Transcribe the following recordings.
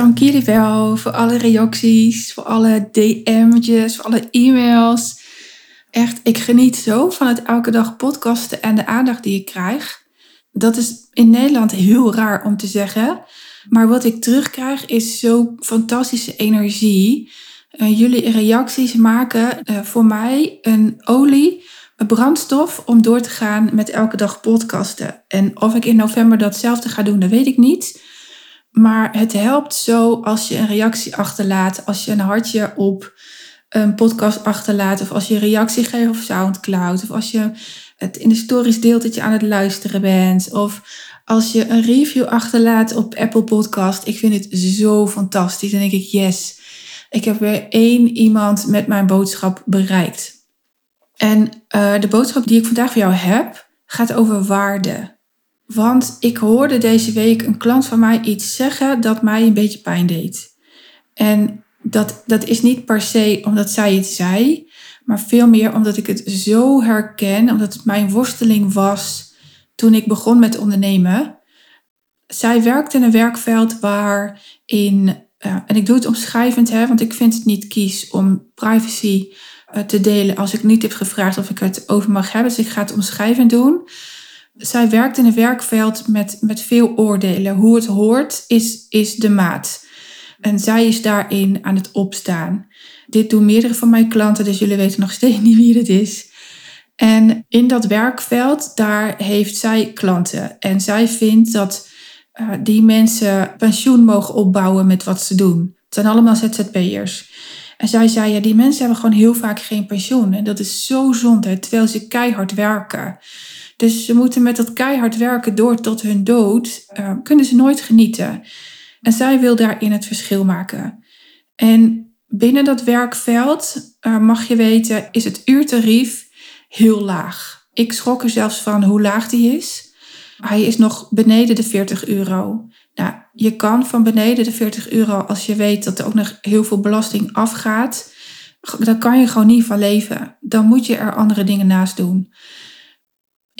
Dank jullie wel voor alle reacties, voor alle DM'tjes, voor alle e-mails. Echt, ik geniet zo van het elke dag podcasten en de aandacht die ik krijg. Dat is in Nederland heel raar om te zeggen. Maar wat ik terugkrijg is zo fantastische energie. Uh, jullie reacties maken uh, voor mij een olie, een brandstof om door te gaan met elke dag podcasten. En of ik in november datzelfde ga doen, dat weet ik niet. Maar het helpt zo als je een reactie achterlaat, als je een hartje op een podcast achterlaat, of als je een reactie geeft op SoundCloud, of als je het in de stories deelt dat je aan het luisteren bent, of als je een review achterlaat op Apple Podcast. Ik vind het zo fantastisch. Dan denk ik, yes, ik heb weer één iemand met mijn boodschap bereikt. En uh, de boodschap die ik vandaag voor jou heb, gaat over waarde. Want ik hoorde deze week een klant van mij iets zeggen dat mij een beetje pijn deed. En dat, dat is niet per se omdat zij het zei, maar veel meer omdat ik het zo herken, omdat het mijn worsteling was toen ik begon met ondernemen. Zij werkte in een werkveld waarin, uh, en ik doe het omschrijvend, hè, want ik vind het niet kies om privacy uh, te delen als ik niet heb gevraagd of ik het over mag hebben. Dus ik ga het omschrijvend doen zij werkt in een werkveld met, met veel oordelen. Hoe het hoort is, is de maat. En zij is daarin aan het opstaan. Dit doen meerdere van mijn klanten, dus jullie weten nog steeds niet wie het is. En in dat werkveld, daar heeft zij klanten. En zij vindt dat uh, die mensen pensioen mogen opbouwen met wat ze doen. Het zijn allemaal ZZP'ers. En zij zei, ja, die mensen hebben gewoon heel vaak geen pensioen. En dat is zo zonde, terwijl ze keihard werken. Dus ze moeten met dat keihard werken door tot hun dood, uh, kunnen ze nooit genieten. En zij wil daarin het verschil maken. En binnen dat werkveld, uh, mag je weten, is het uurtarief heel laag. Ik schrok er zelfs van hoe laag die is. Hij is nog beneden de 40 euro. Nou, je kan van beneden de 40 euro, als je weet dat er ook nog heel veel belasting afgaat, dan kan je gewoon niet van leven. Dan moet je er andere dingen naast doen.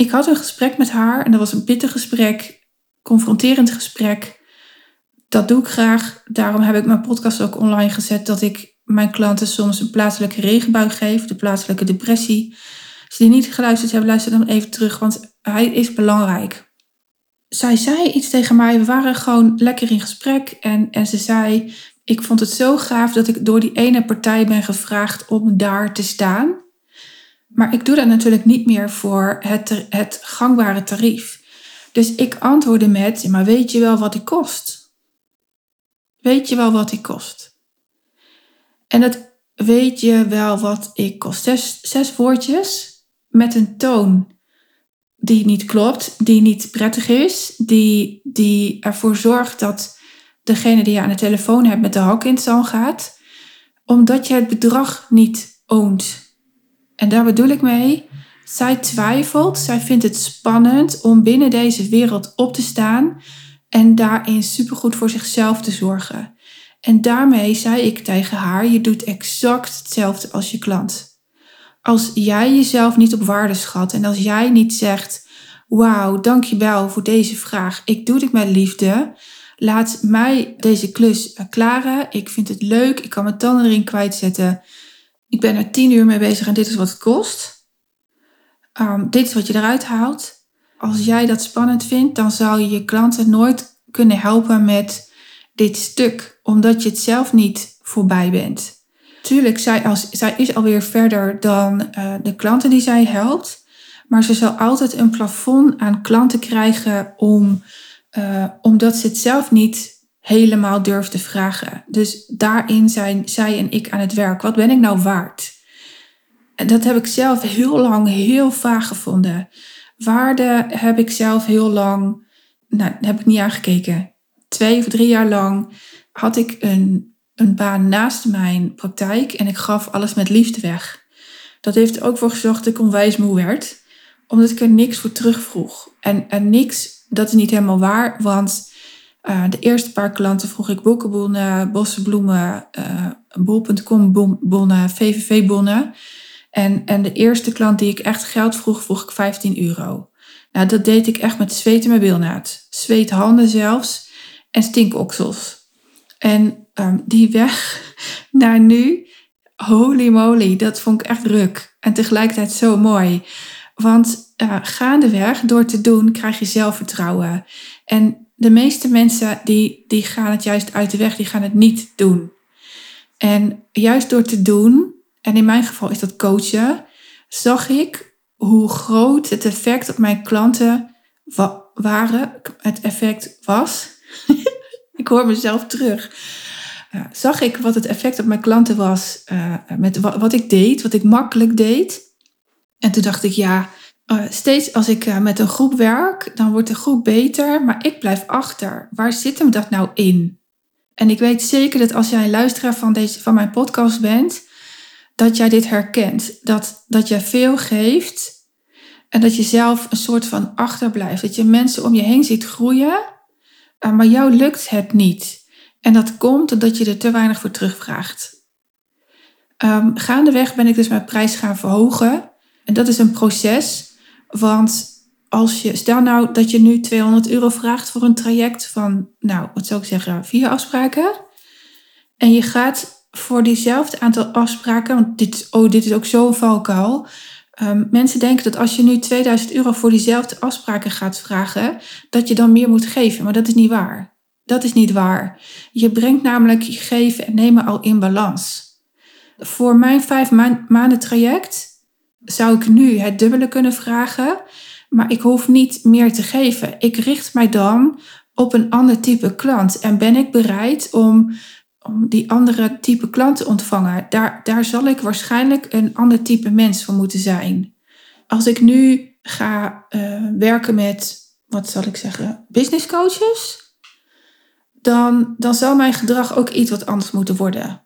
Ik had een gesprek met haar en dat was een pittig gesprek, confronterend gesprek. Dat doe ik graag. Daarom heb ik mijn podcast ook online gezet dat ik mijn klanten soms een plaatselijke regenbui geef, de plaatselijke depressie. Als die niet geluisterd hebben, luister dan even terug, want hij is belangrijk. Zij zei iets tegen mij, we waren gewoon lekker in gesprek en, en ze zei, ik vond het zo gaaf dat ik door die ene partij ben gevraagd om daar te staan. Maar ik doe dat natuurlijk niet meer voor het, het gangbare tarief. Dus ik antwoordde met, maar weet je wel wat ik kost? Weet je wel wat ik kost? En dat weet je wel wat ik kost. Zes, zes woordjes met een toon die niet klopt, die niet prettig is, die, die ervoor zorgt dat degene die je aan de telefoon hebt met de hak in het zand gaat, omdat je het bedrag niet oont. En daar bedoel ik mee, zij twijfelt, zij vindt het spannend om binnen deze wereld op te staan en daarin supergoed voor zichzelf te zorgen. En daarmee zei ik tegen haar, je doet exact hetzelfde als je klant. Als jij jezelf niet op waarde schat en als jij niet zegt, wauw, dankjewel voor deze vraag, ik doe dit met liefde, laat mij deze klus klaren, ik vind het leuk, ik kan mijn tanden erin kwijtzetten, ik ben er tien uur mee bezig en dit is wat het kost. Um, dit is wat je eruit haalt. Als jij dat spannend vindt, dan zou je je klanten nooit kunnen helpen met dit stuk, omdat je het zelf niet voorbij bent. Tuurlijk, zij, als, zij is alweer verder dan uh, de klanten die zij helpt, maar ze zal altijd een plafond aan klanten krijgen om, uh, omdat ze het zelf niet helemaal durf te vragen. Dus daarin zijn zij en ik aan het werk. Wat ben ik nou waard? En dat heb ik zelf heel lang heel vaag gevonden. Waarde heb ik zelf heel lang, nou, heb ik niet aangekeken. Twee of drie jaar lang had ik een, een baan naast mijn praktijk en ik gaf alles met liefde weg. Dat heeft er ook voor gezorgd dat ik onwijs moe werd, omdat ik er niks voor terugvroeg. En, en niks, dat is niet helemaal waar, want uh, de eerste paar klanten vroeg ik boekenbonnen, bossenbloemen, uh, bol.com bonnen, VVV bonnen. En, en de eerste klant die ik echt geld vroeg, vroeg ik 15 euro. Nou, dat deed ik echt met zweet in mijn bilnaad. Zweethanden zelfs en stinkoksels. En ehm, die weg naar nu, holy moly, dat vond ik echt ruk. En tegelijkertijd zo mooi. Want uh, gaandeweg, door te doen, krijg je zelfvertrouwen. En de meeste mensen die, die gaan het juist uit de weg, die gaan het niet doen. En juist door te doen, en in mijn geval is dat coachen, zag ik hoe groot het effect op mijn klanten waren, het effect was. ik hoor mezelf terug. Zag ik wat het effect op mijn klanten was uh, met wat, wat, ik deed, wat ik makkelijk deed. En toen dacht ik, ja, uh, steeds als ik met een groep werk, dan wordt de groep beter, maar ik blijf achter. Waar zit hem dat nou in? En ik weet zeker dat als jij een luisteraar van, deze, van mijn podcast bent, dat jij dit herkent. Dat, dat jij veel geeft en dat je zelf een soort van achterblijft. Dat je mensen om je heen ziet groeien, eh, maar jou lukt het niet. En dat komt omdat je er te weinig voor terugvraagt. Um, gaandeweg ben ik dus mijn prijs gaan verhogen. En dat is een proces, want als je, stel nou dat je nu 200 euro vraagt voor een traject van, nou, wat zou ik zeggen, vier afspraken. En je gaat voor diezelfde aantal afspraken, want dit, oh, dit is ook zo'n valkuil. Um, mensen denken dat als je nu 2000 euro voor diezelfde afspraken gaat vragen, dat je dan meer moet geven. Maar dat is niet waar. Dat is niet waar. Je brengt namelijk je geven en nemen al in balans. Voor mijn vijf maanden traject zou ik nu het dubbele kunnen vragen, maar ik hoef niet meer te geven. Ik richt mij dan op een ander type klant en ben ik bereid om om die andere type klant te ontvangen, daar, daar zal ik waarschijnlijk een ander type mens voor moeten zijn. Als ik nu ga uh, werken met, wat zal ik zeggen, business coaches, dan, dan zal mijn gedrag ook iets wat anders moeten worden.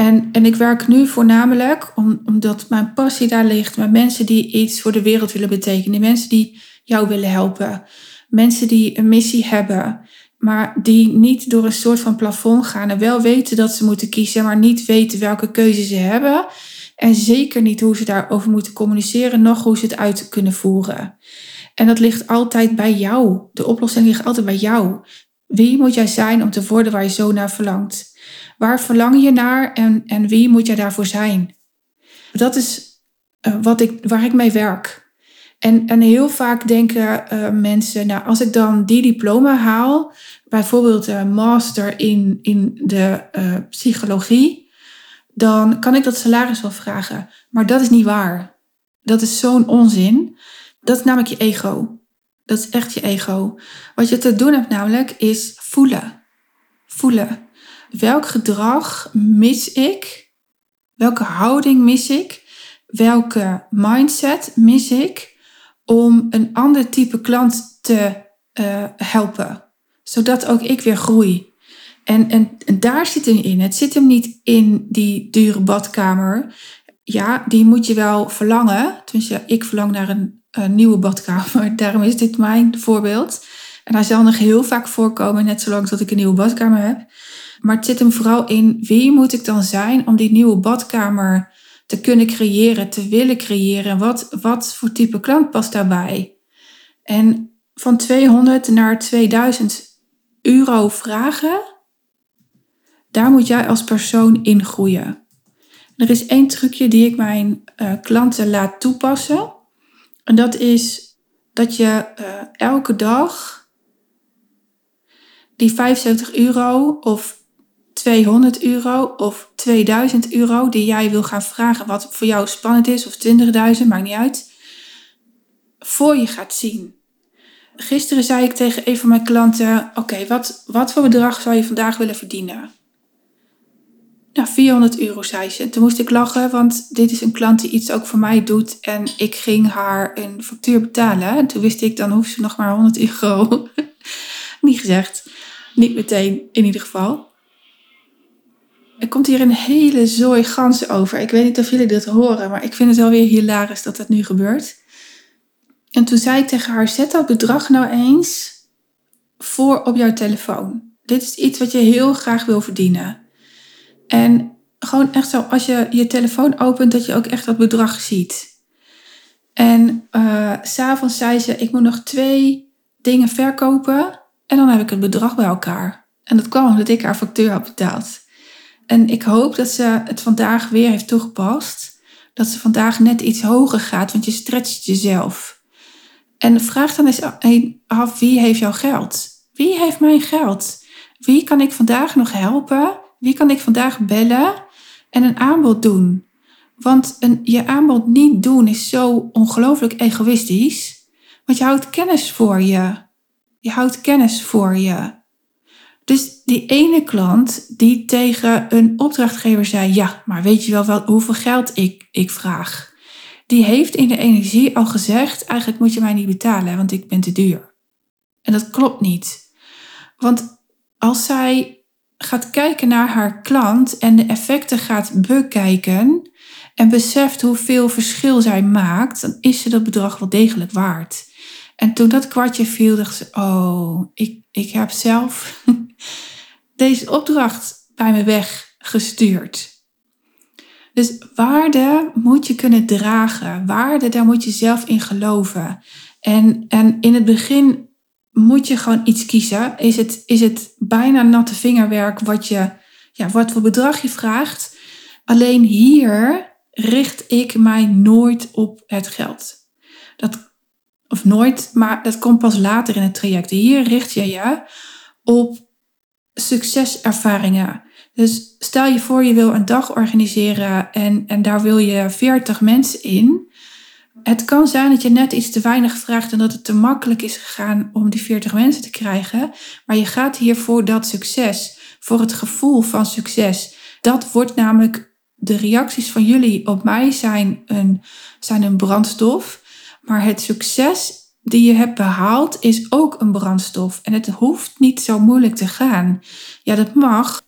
En, en ik werk nu voornamelijk om, omdat mijn passie daar ligt, met mensen die iets voor de wereld willen betekenen, mensen die jou willen helpen, mensen die een missie hebben, maar die niet door een soort van plafond gaan en wel weten dat ze moeten kiezen, maar niet weten welke keuze ze hebben. En zeker niet hoe ze daarover moeten communiceren, nog hoe ze het uit kunnen voeren. En dat ligt altijd bij jou. De oplossing ligt altijd bij jou. Wie moet jij zijn om te worden waar je zo naar verlangt? Waar verlang je naar en, en wie moet jij daarvoor zijn? Dat is uh, wat ik, waar ik mee werk. En, en heel vaak denken uh, mensen, nou, als ik dan die diploma haal, bijvoorbeeld een master in, in de psychologie, dan kan ik dat salaris wel vragen. Maar dat is niet waar. Dat is zo'n onzin. Dat is namelijk je ego. Dat is echt je ego. Wat je te doen hebt namelijk is voelen. Voelen. Welk gedrag mis ik? Welke houding mis ik? Welke mindset mis ik? om een ander type klant te uh, helpen. Zodat ook ik weer groei. En, en, en daar zit hem in. Het zit hem niet in die dure badkamer. Ja, die moet je wel verlangen. Tenminste, ik verlang naar een, een nieuwe badkamer. Daarom is dit mijn voorbeeld. En hij zal nog heel vaak voorkomen, net zolang dat ik een nieuwe badkamer heb. Maar het zit hem vooral in wie moet ik dan zijn om die nieuwe badkamer te kunnen creëren, te willen creëren. Wat, wat voor type klant past daarbij? En van 200 naar 2000 euro vragen, daar moet jij als persoon in groeien. Er is één trucje die ik mijn uh, klanten laat toepassen. En dat is dat je uh, elke dag die 75 euro of 200 euro of 2000 euro die jij wil gaan vragen, wat voor jou spannend is, of 20.000, maakt niet uit, voor je gaat zien. Gisteren zei ik tegen een van mijn klanten: Oké, wat, wat voor bedrag zou je vandaag willen verdienen? Nou, 400 euro, zei ze. En toen moest ik lachen, want dit is een klant die iets ook voor mij doet. En ik ging haar een factuur betalen. En toen wist ik, dan hoeft ze nog maar 100 euro. niet gezegd. Niet meteen, in ieder geval. Er komt hier een hele zooi ganzen over. Ik weet niet of jullie dit horen, maar ik vind het wel weer hilarisch dat dat nu gebeurt. En toen zei ik tegen haar: zet dat bedrag nou eens voor op jouw telefoon. Dit is iets wat je heel graag wil verdienen. En gewoon echt zo, als je je telefoon opent, dat je ook echt dat bedrag ziet. En uh, s'avonds zei ze: Ik moet nog twee dingen verkopen en dan heb ik het bedrag bij elkaar. En dat kwam omdat ik haar factuur had betaald. En ik hoop dat ze het vandaag weer heeft toegepast. Dat ze vandaag net iets hoger gaat, want je stretcht jezelf. En vraag dan eens af, wie heeft jouw geld? Wie heeft mijn geld? Wie kan ik vandaag nog helpen? Wie kan ik vandaag bellen en een aanbod doen? Want een, je aanbod niet doen is zo ongelooflijk egoïstisch. Want je houdt kennis voor je. Je houdt kennis voor je. Dus die ene klant die tegen een opdrachtgever zei: Ja, maar weet je wel, wel hoeveel geld ik, ik vraag? Die heeft in de energie al gezegd: Eigenlijk moet je mij niet betalen, want ik ben te duur. En dat klopt niet. Want als zij gaat kijken naar haar klant en de effecten gaat bekijken en beseft hoeveel verschil zij maakt, dan is ze dat bedrag wel degelijk waard. En toen dat kwartje viel, dacht ze: Oh, ik, ik heb zelf deze opdracht bij me weggestuurd. Dus waarde moet je kunnen dragen. Waarde, daar moet je zelf in geloven. En, en in het begin moet je gewoon iets kiezen. Is het, is het bijna natte vingerwerk wat, je, ja, wat voor bedrag je vraagt? Alleen hier richt ik mij nooit op het geld. Dat, of nooit, maar dat komt pas later in het traject. Hier richt je je op succeservaringen. Dus stel je voor, je wil een dag organiseren en, en daar wil je 40 mensen in. Het kan zijn dat je net iets te weinig vraagt en dat het te makkelijk is gegaan om die 40 mensen te krijgen. Maar je gaat hier voor dat succes, voor het gevoel van succes. Dat wordt namelijk, de reacties van jullie op mij zijn een, zijn een brandstof. Maar het succes die je hebt behaald is ook een brandstof. En het hoeft niet zo moeilijk te gaan. Ja, dat mag.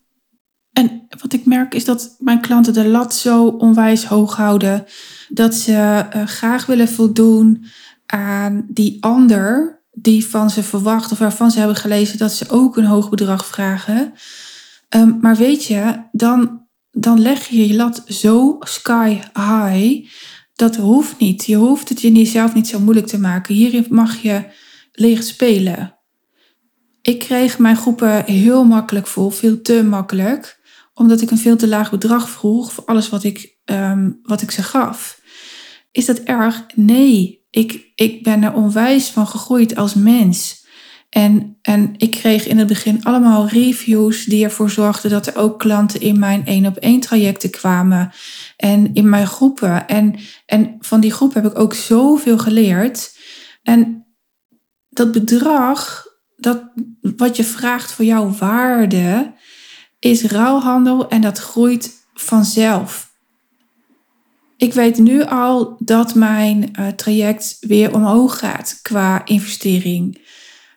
En wat ik merk is dat mijn klanten de lat zo onwijs hoog houden. Dat ze uh, graag willen voldoen aan die ander die van ze verwacht of waarvan ze hebben gelezen dat ze ook een hoog bedrag vragen. Um, maar weet je, dan, dan leg je je lat zo sky high dat hoeft niet. Je hoeft het jezelf niet zo moeilijk te maken. Hierin mag je leeg spelen. Ik kreeg mijn groepen heel makkelijk vol, veel te makkelijk, omdat ik een veel te laag bedrag vroeg voor alles wat ik, um, wat ik ze gaf. Is dat erg? Nee, ik, ik ben er onwijs van gegroeid als mens. En, en ik kreeg in het begin allemaal reviews die ervoor zorgden dat er ook klanten in mijn één op één trajecten kwamen. En in mijn groepen. En, en van die groep heb ik ook zoveel geleerd. En dat bedrag, dat, wat je vraagt voor jouw waarde, is ruilhandel en dat groeit vanzelf. Ik weet nu al dat mijn uh, traject weer omhoog gaat qua investering.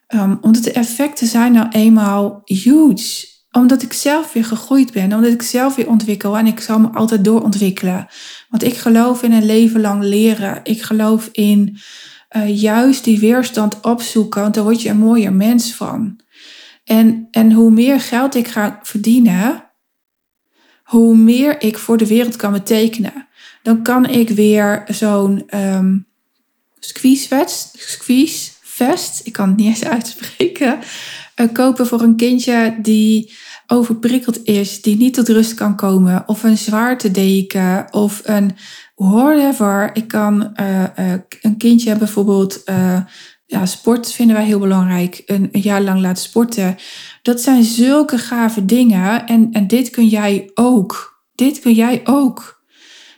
Um, omdat de effecten zijn nou eenmaal huge. Omdat ik zelf weer gegroeid ben, omdat ik zelf weer ontwikkel en ik zal me altijd doorontwikkelen. Want ik geloof in een leven lang leren. Ik geloof in uh, juist die weerstand opzoeken, want daar word je een mooier mens van. En, en hoe meer geld ik ga verdienen, hoe meer ik voor de wereld kan betekenen. Dan kan ik weer zo'n um, squeeze, squeeze ik kan het niet eens uitspreken, uh, kopen voor een kindje die overprikkeld is, die niet tot rust kan komen, of een zwaartedeken, of een whatever. Ik kan uh, uh, een kindje bijvoorbeeld, ja, sport vinden wij heel belangrijk, een, een, jaar lang laten sporten. Dat zijn zulke gave dingen en, en dit kun jij ook. Dit kun jij ook.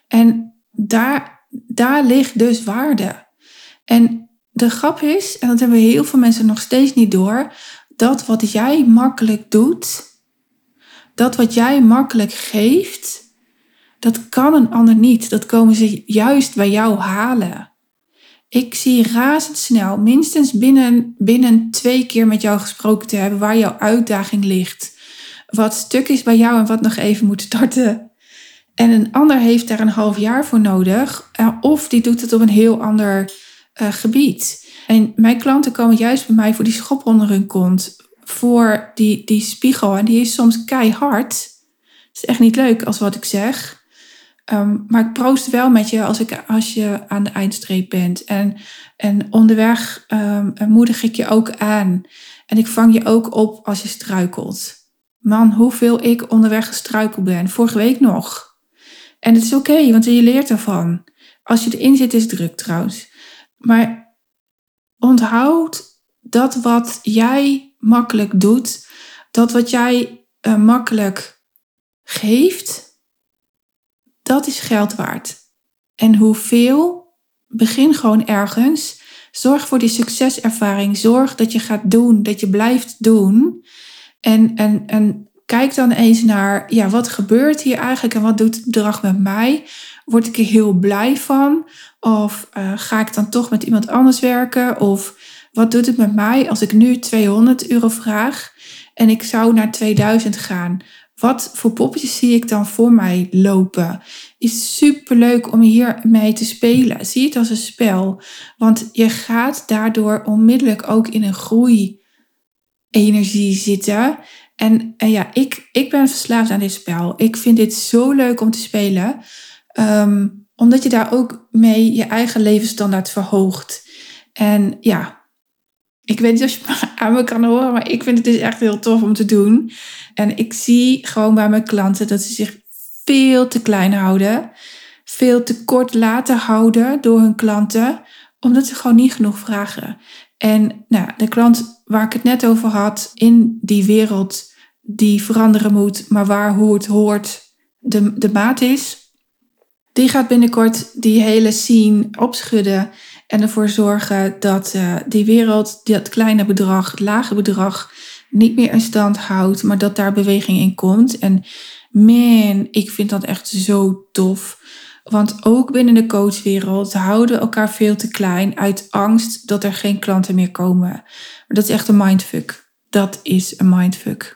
En daar, daar ligt dus waarde. En de grap is, en dat hebben heel veel mensen nog steeds niet door, dat wat jij makkelijk doet, dat wat jij makkelijk geeft, dat kan een ander niet. Dat komen ze juist bij jou halen. Ik zie razendsnel, minstens binnen, binnen twee keer met jou gesproken te hebben waar jouw uitdaging ligt. Wat stuk is bij jou en wat nog even moet starten. En een ander heeft daar een half jaar voor nodig. Eh, of die doet het op een heel ander uh, gebied. En mijn klanten komen juist bij mij voor die schop onder hun kont. Voor die, die spiegel. En die is soms keihard. Het is echt niet leuk als wat ik zeg. Um, maar ik proost wel met je als, ik, als je aan de eindstreep bent. En, en onderweg um, moedig ik je ook aan. En ik vang je ook op als je struikelt. man, hoeveel ik onderweg gestruikeld ben. Vorige week nog. En het is oké, want je leert ervan. Als je erin zit, is druk trouwens. Maar onthoud dat wat jij makkelijk doet, dat wat jij uh, makkelijk geeft, dat is geld waard. En hoeveel, begin gewoon ergens. Zorg voor die succeservaring. Zorg dat je gaat doen, dat je blijft doen. En, en, en kijk dan eens naar, ja, wat gebeurt hier eigenlijk en wat doet het bedrag met mij? Word ik er heel blij van? Of uh, ga ik dan toch met iemand anders werken? Of wat doet het met mij als ik nu 200 euro vraag en ik zou naar 2000 gaan? Wat voor poppetjes zie ik dan voor mij lopen? Is super leuk om hier mee te spelen. Zie het als een spel. Want je gaat daardoor onmiddellijk ook in een groei energie zitten. En, en ja, ik, ik ben verslaafd aan dit spel. Ik vind dit zo leuk om te spelen. Ehm, omdat je daar ook mee je eigen levensstandaard verhoogt. En ja, ik weet niet of je aan me kan horen, maar ik vind het dus echt heel tof om te doen. En ik zie gewoon bij mijn klanten dat ze zich veel te klein houden. Veel te kort laten houden door hun klanten, omdat ze gewoon niet genoeg vragen. En nou, de klant waar ik het net over had, in die wereld die veranderen moet, maar waar hoe het hoort de, de maat is, die gaat binnenkort die hele scene opschudden en ervoor zorgen dat uh, die wereld dat kleine bedrag, het lage bedrag, niet meer in stand houdt, maar dat daar beweging in komt. En man, ik vind dat echt zo tof. Want ook binnen de coachwereld houden we elkaar veel te klein uit angst dat er geen klanten meer komen. Maar dat is echt een mindfuck. Dat is een mindfuck.